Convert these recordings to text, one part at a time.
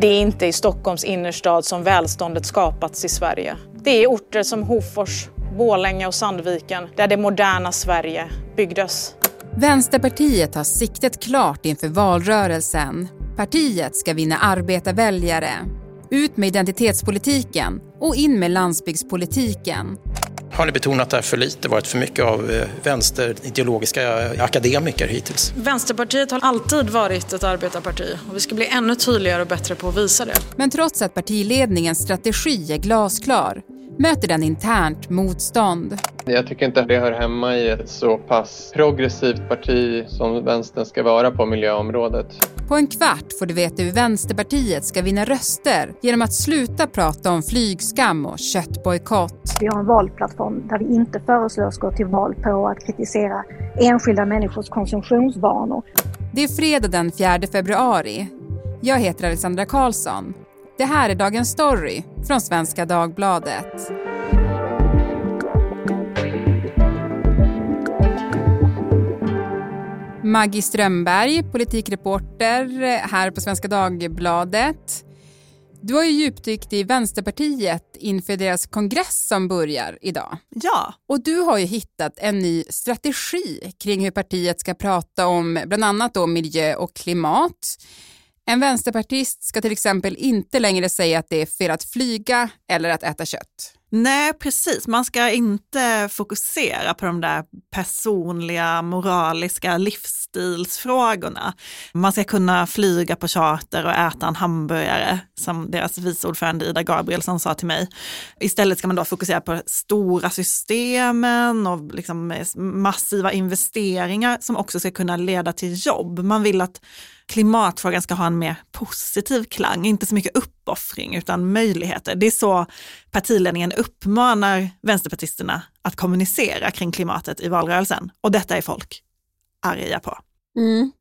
Det är inte i Stockholms innerstad som välståndet skapats i Sverige. Det är orter som Hofors, Borlänge och Sandviken där det moderna Sverige byggdes. Vänsterpartiet har siktet klart inför valrörelsen. Partiet ska vinna arbetarväljare. Ut med identitetspolitiken och in med landsbygdspolitiken. Har ni betonat det här för lite? varit för mycket av eh, vänsterideologiska akademiker hittills? Vänsterpartiet har alltid varit ett arbetarparti och vi ska bli ännu tydligare och bättre på att visa det. Men trots att partiledningens strategi är glasklar möter den internt motstånd. Jag tycker inte att det hör hemma i ett så pass progressivt parti som vänstern ska vara på miljöområdet. På en kvart får du veta hur Vänsterpartiet ska vinna röster genom att sluta prata om flygskam och köttbojkott. Vi har en valplattform där vi inte föreslår oss gå till val på att kritisera enskilda människors konsumtionsvanor. Det är fredag den 4 februari. Jag heter Alexandra Karlsson. Det här är Dagens Story från Svenska Dagbladet. Maggie Strömberg, politikreporter här på Svenska Dagbladet. Du har ju djupdykt i Vänsterpartiet inför deras kongress som börjar idag. Ja. Och du har ju hittat en ny strategi kring hur partiet ska prata om bland annat då miljö och klimat. En vänsterpartist ska till exempel inte längre säga att det är fel att flyga eller att äta kött. Nej, precis. Man ska inte fokusera på de där personliga, moraliska livsstilsfrågorna. Man ska kunna flyga på charter och äta en hamburgare, som deras vice ordförande Ida Gabrielsson sa till mig. Istället ska man då fokusera på stora systemen och liksom massiva investeringar som också ska kunna leda till jobb. Man vill att klimatfrågan ska ha en mer positiv klang, inte så mycket uppoffring utan möjligheter. Det är så partiledningen uppmanar vänsterpartisterna att kommunicera kring klimatet i valrörelsen och detta är folk arga på. Mm.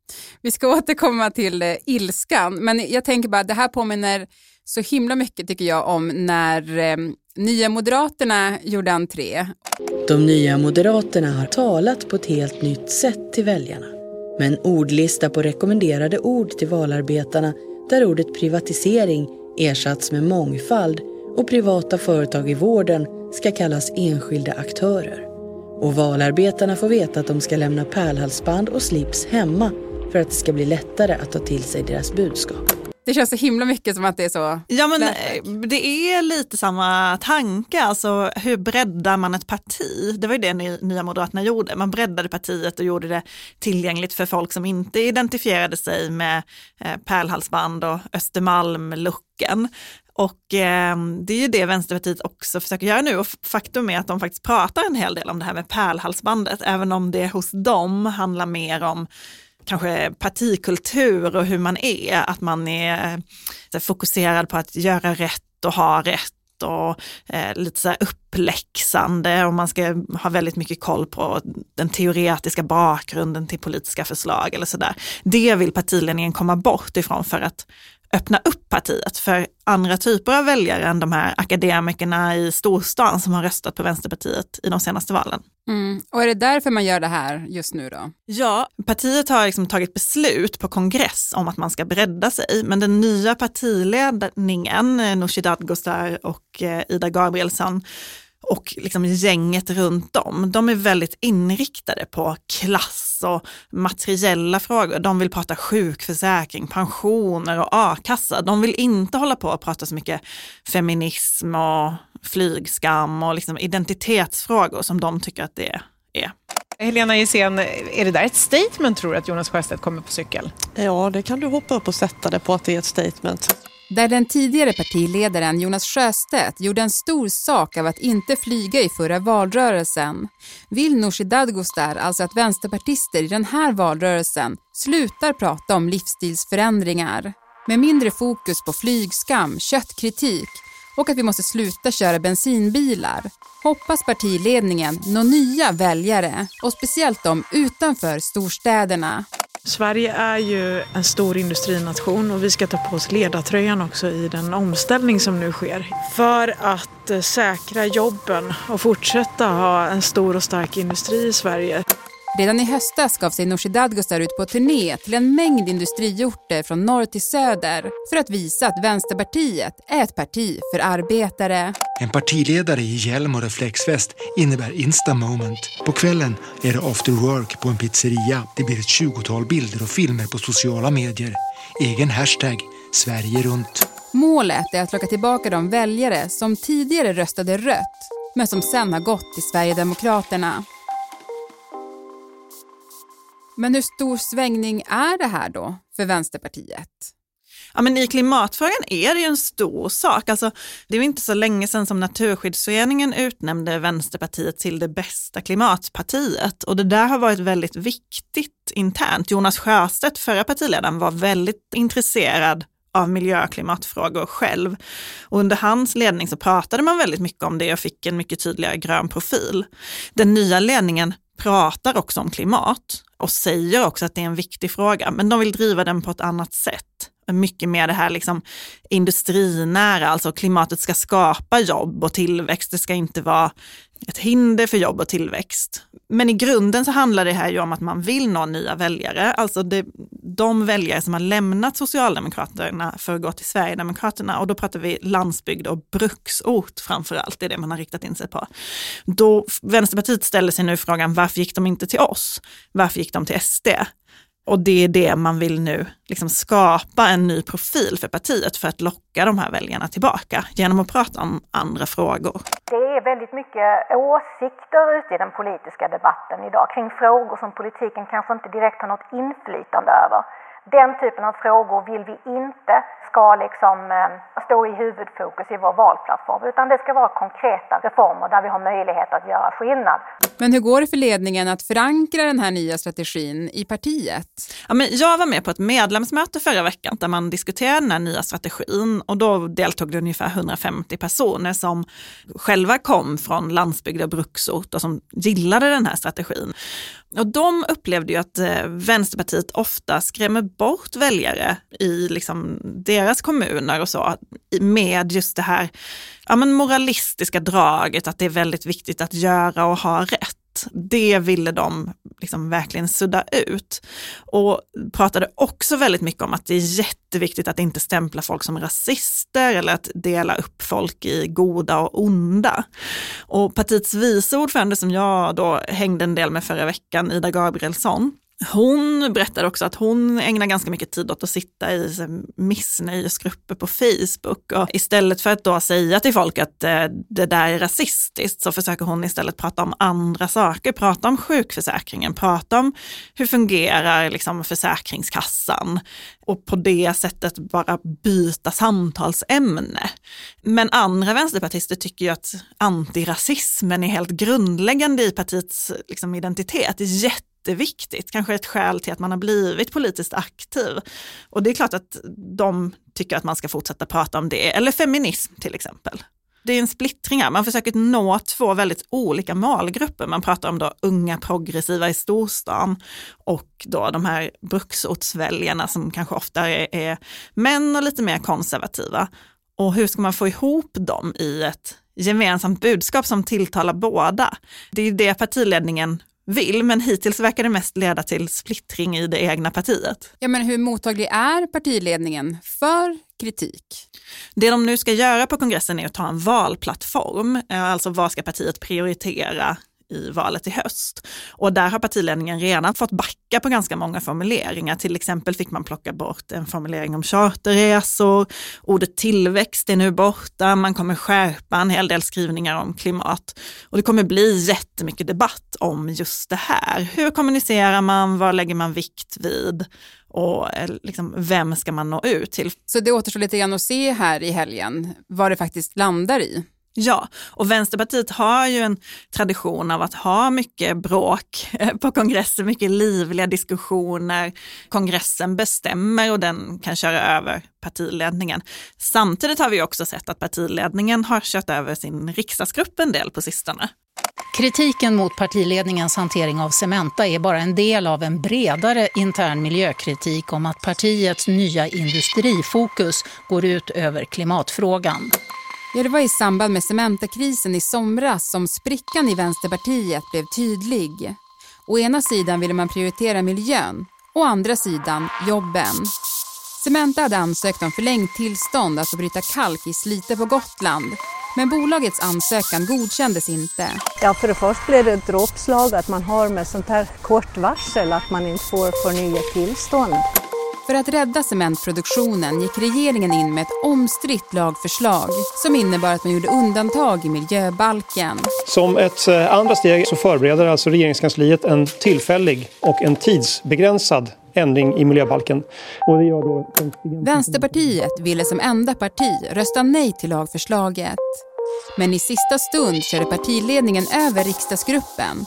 Vi ska återkomma till eh, ilskan, men jag tänker bara det här påminner så himla mycket tycker jag om när eh, Nya Moderaterna gjorde entré. De nya Moderaterna har talat på ett helt nytt sätt till väljarna med en ordlista på rekommenderade ord till valarbetarna där ordet privatisering ersatts med mångfald och privata företag i vården ska kallas enskilda aktörer. Och valarbetarna får veta att de ska lämna pärlhalsband och slips hemma för att det ska bli lättare att ta till sig deras budskap. Det känns så himla mycket som att det är så. Ja men verkligen. det är lite samma tanke, alltså hur breddar man ett parti? Det var ju det Nya Moderaterna gjorde, man breddade partiet och gjorde det tillgängligt för folk som inte identifierade sig med eh, pärlhalsband och Östermalm-looken. Och eh, det är ju det Vänsterpartiet också försöker göra nu och faktum är att de faktiskt pratar en hel del om det här med pärlhalsbandet, även om det hos dem handlar mer om kanske partikultur och hur man är, att man är eh, fokuserad på att göra rätt och ha rätt och eh, lite så här uppläxande och man ska ha väldigt mycket koll på den teoretiska bakgrunden till politiska förslag eller sådär. Det vill partiledningen komma bort ifrån för att öppna upp partiet för andra typer av väljare än de här akademikerna i storstan som har röstat på Vänsterpartiet i de senaste valen. Mm. Och är det därför man gör det här just nu då? Ja, partiet har liksom tagit beslut på kongress om att man ska bredda sig, men den nya partiledningen, Nooshi Dadgostar och eh, Ida Gabrielsson, och liksom gänget runt dem, de är väldigt inriktade på klass och materiella frågor. De vill prata sjukförsäkring, pensioner och a-kassa. De vill inte hålla på och prata så mycket feminism och flygskam och liksom identitetsfrågor som de tycker att det är. Helena Gissén, är det där ett statement tror du att Jonas Sjöstedt kommer på cykel? Ja, det kan du hoppa upp och sätta det på att det är ett statement. Där den tidigare partiledaren Jonas Sjöstedt gjorde en stor sak av att inte flyga i förra valrörelsen vill Nooshi Dadgostar alltså att vänsterpartister i den här valrörelsen slutar prata om livsstilsförändringar med mindre fokus på flygskam, köttkritik och att vi måste sluta köra bensinbilar hoppas partiledningen nå nya väljare och speciellt de utanför storstäderna. Sverige är ju en stor industrination och vi ska ta på oss ledartröjan också i den omställning som nu sker. För att eh, säkra jobben och fortsätta ha en stor och stark industri i Sverige. Redan i höstas gav sig Nooshi Dadgostar ut på turné till en mängd industriorter från norr till söder för att visa att Vänsterpartiet är ett parti för arbetare. En partiledare i hjälm och reflexväst innebär insta moment. På kvällen är det after work på en pizzeria. Det blir ett tjugotal bilder och filmer på sociala medier. Egen hashtag Sverige runt. Målet är att locka tillbaka de väljare som tidigare röstade rött men som sen har gått till Sverigedemokraterna. Men hur stor svängning är det här då för Vänsterpartiet? Ja, men I klimatfrågan är det ju en stor sak. Alltså, det är inte så länge sedan som Naturskyddsföreningen utnämnde Vänsterpartiet till det bästa klimatpartiet och det där har varit väldigt viktigt internt. Jonas Sjöstedt, förra partiledaren, var väldigt intresserad av miljö och klimatfrågor själv. Och under hans ledning så pratade man väldigt mycket om det och fick en mycket tydligare grön profil. Den nya ledningen pratar också om klimat och säger också att det är en viktig fråga, men de vill driva den på ett annat sätt. Mycket mer det här liksom industrinära, alltså klimatet ska skapa jobb och tillväxt. Det ska inte vara ett hinder för jobb och tillväxt. Men i grunden så handlar det här ju om att man vill nå nya väljare, alltså det, de väljare som har lämnat Socialdemokraterna för att gå till Sverigedemokraterna och då pratar vi landsbygd och bruksort framför allt, det är det man har riktat in sig på. Då Vänsterpartiet ställer sig nu frågan varför gick de inte till oss? Varför gick de till SD? Och det är det man vill nu liksom skapa en ny profil för partiet för att locka de här väljarna tillbaka genom att prata om andra frågor. Det är väldigt mycket åsikter ute i den politiska debatten idag kring frågor som politiken kanske inte direkt har något inflytande över. Den typen av frågor vill vi inte ska liksom eh, stå i huvudfokus i vår valplattform utan det ska vara konkreta reformer där vi har möjlighet att göra skillnad. Men hur går det för ledningen att förankra den här nya strategin i partiet? Ja, men jag var med på ett medlemsmöte förra veckan där man diskuterade den här nya strategin och då deltog det ungefär 150 personer som själva kom från landsbygd och bruksort och som gillade den här strategin. Och de upplevde ju att eh, Vänsterpartiet ofta skrämmer bort väljare i liksom deras kommuner och så med just det här ja, men moralistiska draget att det är väldigt viktigt att göra och ha rätt. Det ville de liksom verkligen sudda ut. Och pratade också väldigt mycket om att det är jätteviktigt att inte stämpla folk som rasister eller att dela upp folk i goda och onda. Och partiets vice ordförande som jag då hängde en del med förra veckan, Ida Gabrielsson, hon berättade också att hon ägnar ganska mycket tid åt att sitta i missnöjesgrupper på Facebook och istället för att då säga till folk att eh, det där är rasistiskt så försöker hon istället prata om andra saker, prata om sjukförsäkringen, prata om hur fungerar liksom Försäkringskassan och på det sättet bara byta samtalsämne. Men andra vänsterpartister tycker ju att antirasismen är helt grundläggande i partiets liksom, identitet jätteviktigt, kanske ett skäl till att man har blivit politiskt aktiv. Och det är klart att de tycker att man ska fortsätta prata om det, eller feminism till exempel. Det är en splittring här, man försöker nå två väldigt olika målgrupper. Man pratar om då unga progressiva i storstan och då de här bruksortsväljarna som kanske ofta är, är män och lite mer konservativa. Och hur ska man få ihop dem i ett gemensamt budskap som tilltalar båda? Det är det partiledningen vill, men hittills verkar det mest leda till splittring i det egna partiet. Ja, men hur mottaglig är partiledningen för kritik? Det de nu ska göra på kongressen är att ta en valplattform, eh, alltså vad ska partiet prioritera i valet i höst. Och där har partiledningen redan fått backa på ganska många formuleringar. Till exempel fick man plocka bort en formulering om charterresor, ordet tillväxt är nu borta, man kommer skärpa en hel del skrivningar om klimat. Och det kommer bli jättemycket debatt om just det här. Hur kommunicerar man, vad lägger man vikt vid? och eh, liksom, vem ska man nå ut till? Så det återstår lite grann att se här i helgen vad det faktiskt landar i. Ja, och Vänsterpartiet har ju en tradition av att ha mycket bråk eh, på kongresser, mycket livliga diskussioner. Kongressen bestämmer och den kan köra över partiledningen. Samtidigt har vi också sett att partiledningen har kört över sin riksdagsgrupp en del på sistone. Kritiken mot partiledningens hantering av Cementa är bara en del av en bredare intern miljökritik om att partiets nya industrifokus går ut över klimatfrågan. Ja, det var i samband med Cementakrisen i somras som sprickan i Vänsterpartiet blev tydlig. Å ena sidan ville man prioritera miljön, å andra sidan jobben. Cementa hade ansökt om förlängt tillstånd att få bryta kalk i Slite på Gotland. Men bolagets ansökan godkändes inte. Ja, för det första blev det ett dråpslag att man har med sånt här kort varsel att man inte får förnya tillstånd. För att rädda cementproduktionen gick regeringen in med ett omstritt lagförslag som innebar att man gjorde undantag i miljöbalken. Som ett eh, andra steg så förbereder alltså regeringskansliet en tillfällig och en tidsbegränsad ändring i miljöbalken. Då... Vänsterpartiet ville som enda parti rösta nej till lagförslaget. Men i sista stund körde partiledningen över riksdagsgruppen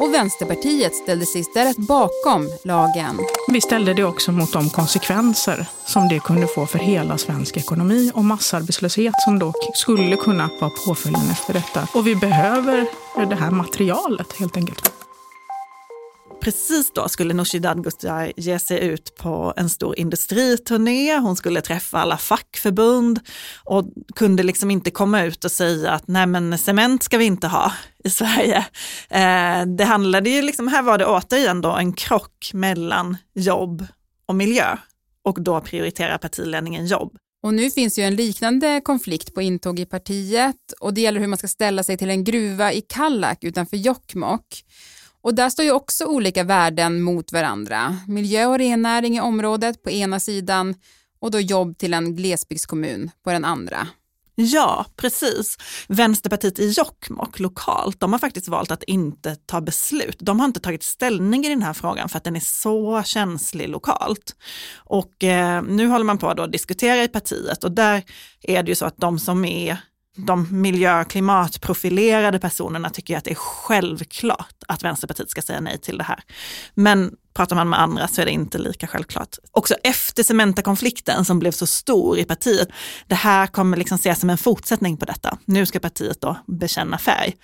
och Vänsterpartiet ställde sig istället bakom lagen. Vi ställde det också mot de konsekvenser som det kunde få för hela svensk ekonomi och massarbetslöshet som då skulle kunna vara påföljden efter detta. Och vi behöver det här materialet helt enkelt. Precis då skulle Nooshi Dadgostar ge sig ut på en stor industriturné. Hon skulle träffa alla fackförbund och kunde liksom inte komma ut och säga att nej men cement ska vi inte ha i Sverige. Eh, det handlade ju liksom, här var det återigen då en krock mellan jobb och miljö och då prioriterar partiledningen jobb. Och nu finns ju en liknande konflikt på intåg i partiet och det gäller hur man ska ställa sig till en gruva i Kallak utanför Jokkmokk. Och där står ju också olika värden mot varandra. Miljö och rennäring i området på ena sidan och då jobb till en glesbygdskommun på den andra. Ja, precis. Vänsterpartiet i Jokkmokk lokalt, de har faktiskt valt att inte ta beslut. De har inte tagit ställning i den här frågan för att den är så känslig lokalt. Och eh, nu håller man på att diskutera i partiet och där är det ju så att de som är de miljö och klimatprofilerade personerna tycker att det är självklart att Vänsterpartiet ska säga nej till det här. Men pratar man med andra så är det inte lika självklart. Också efter Cementa-konflikten som blev så stor i partiet, det här kommer liksom ses som en fortsättning på detta. Nu ska partiet då bekänna färg.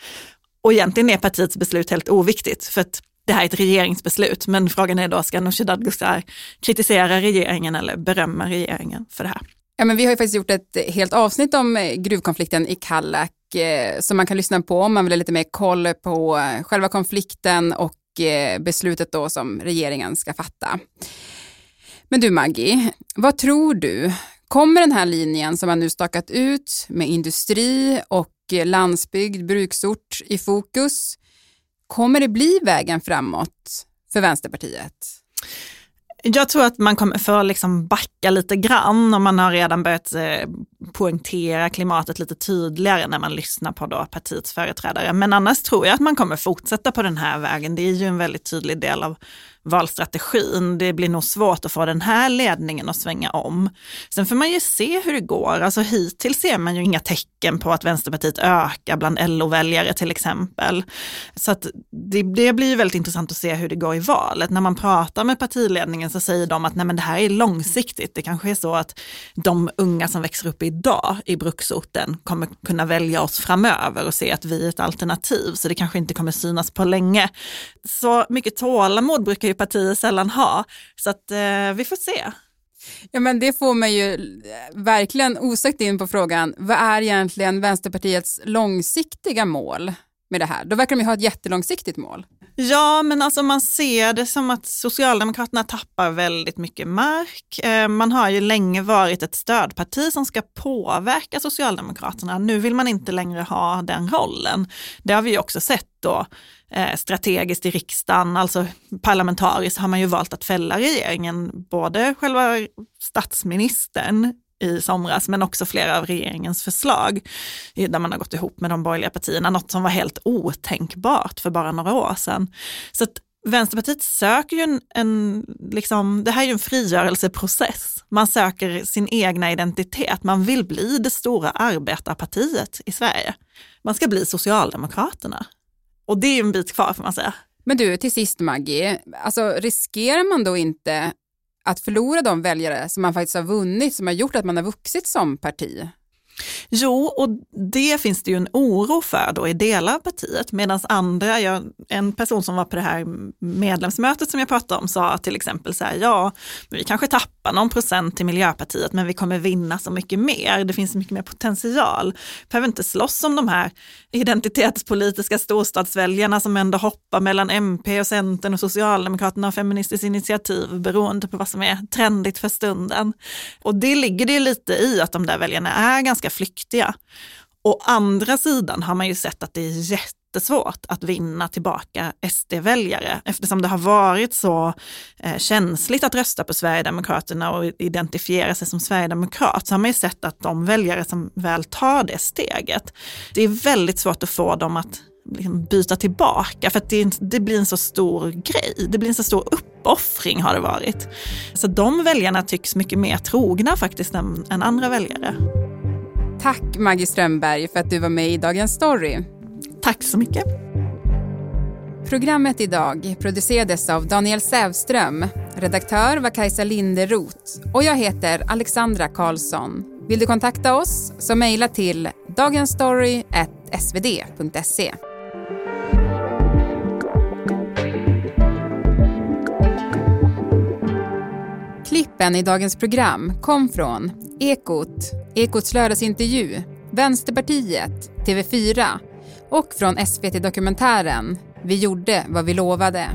Och egentligen är partiets beslut helt oviktigt, för att det här är ett regeringsbeslut, men frågan är då, ska Nooshi Dadgostar kritisera regeringen eller berömma regeringen för det här? Ja, men vi har ju faktiskt gjort ett helt avsnitt om eh, gruvkonflikten i Kallak eh, som man kan lyssna på om man vill ha lite mer koll på eh, själva konflikten och beslutet då som regeringen ska fatta. Men du Maggie, vad tror du? Kommer den här linjen som man nu stakat ut med industri och landsbygd, bruksort i fokus, kommer det bli vägen framåt för Vänsterpartiet? Jag tror att man kommer få liksom backa lite grann om man har redan börjat eh, poängtera klimatet lite tydligare när man lyssnar på då partiets företrädare. Men annars tror jag att man kommer fortsätta på den här vägen. Det är ju en väldigt tydlig del av valstrategin. Det blir nog svårt att få den här ledningen att svänga om. Sen får man ju se hur det går. Alltså hittills ser man ju inga tecken på att Vänsterpartiet ökar bland LO-väljare till exempel. Så att det, det blir ju väldigt intressant att se hur det går i valet. När man pratar med partiledningen så säger de att nej men det här är långsiktigt. Det kanske är så att de unga som växer upp idag i bruksorten kommer kunna välja oss framöver och se att vi är ett alternativ. Så det kanske inte kommer synas på länge. Så mycket tålamod brukar ju partier sällan ha. Så att eh, vi får se. Ja, men det får mig ju eh, verkligen osökt in på frågan, vad är egentligen Vänsterpartiets långsiktiga mål med det här? Då verkar de ju ha ett jättelångsiktigt mål. Ja, men alltså man ser det som att Socialdemokraterna tappar väldigt mycket mark. Eh, man har ju länge varit ett stödparti som ska påverka Socialdemokraterna. Nu vill man inte längre ha den rollen. Det har vi också sett då eh, strategiskt i riksdagen, alltså parlamentariskt har man ju valt att fälla regeringen, både själva statsministern i somras, men också flera av regeringens förslag där man har gått ihop med de borgerliga partierna, något som var helt otänkbart för bara några år sedan. Så att Vänsterpartiet söker ju en, en liksom, det här är ju en frigörelseprocess. Man söker sin egna identitet, man vill bli det stora arbetarpartiet i Sverige. Man ska bli Socialdemokraterna. Och det är en bit kvar får man säga. Men du, till sist Maggie, alltså riskerar man då inte att förlora de väljare som man faktiskt har vunnit, som har gjort att man har vuxit som parti? Jo, och det finns det ju en oro för då i delar av partiet, medan andra, jag, en person som var på det här medlemsmötet som jag pratade om sa till exempel så här, ja, vi kanske tappar någon procent till Miljöpartiet, men vi kommer vinna så mycket mer. Det finns så mycket mer potential. Vi behöver inte slåss om de här identitetspolitiska storstadsväljarna som ändå hoppar mellan MP och Centern och Socialdemokraterna och Feministiskt initiativ beroende på vad som är trendigt för stunden. Och det ligger det lite i att de där väljarna är ganska flyktiga. Å andra sidan har man ju sett att det är jättesvårt att vinna tillbaka SD-väljare eftersom det har varit så eh, känsligt att rösta på Sverigedemokraterna och identifiera sig som sverigedemokrat så har man ju sett att de väljare som väl tar det steget, det är väldigt svårt att få dem att liksom byta tillbaka för att det, det, blir en så stor grej. Det blir en så stor uppoffring har det varit. Så de väljarna tycks mycket mer trogna faktiskt än, än andra väljare. Tack Maggie Strömberg för att du var med i Dagens Story. Tack så mycket. Programmet idag producerades av Daniel Sävström. Redaktör var Kajsa Linderoth och jag heter Alexandra Karlsson. Vill du kontakta oss så mejla till dagensstory.svd.se. Klippen i dagens program kom från Ekot, Ekots lördagsintervju, Vänsterpartiet, TV4 och från SVT Dokumentären Vi gjorde vad vi lovade.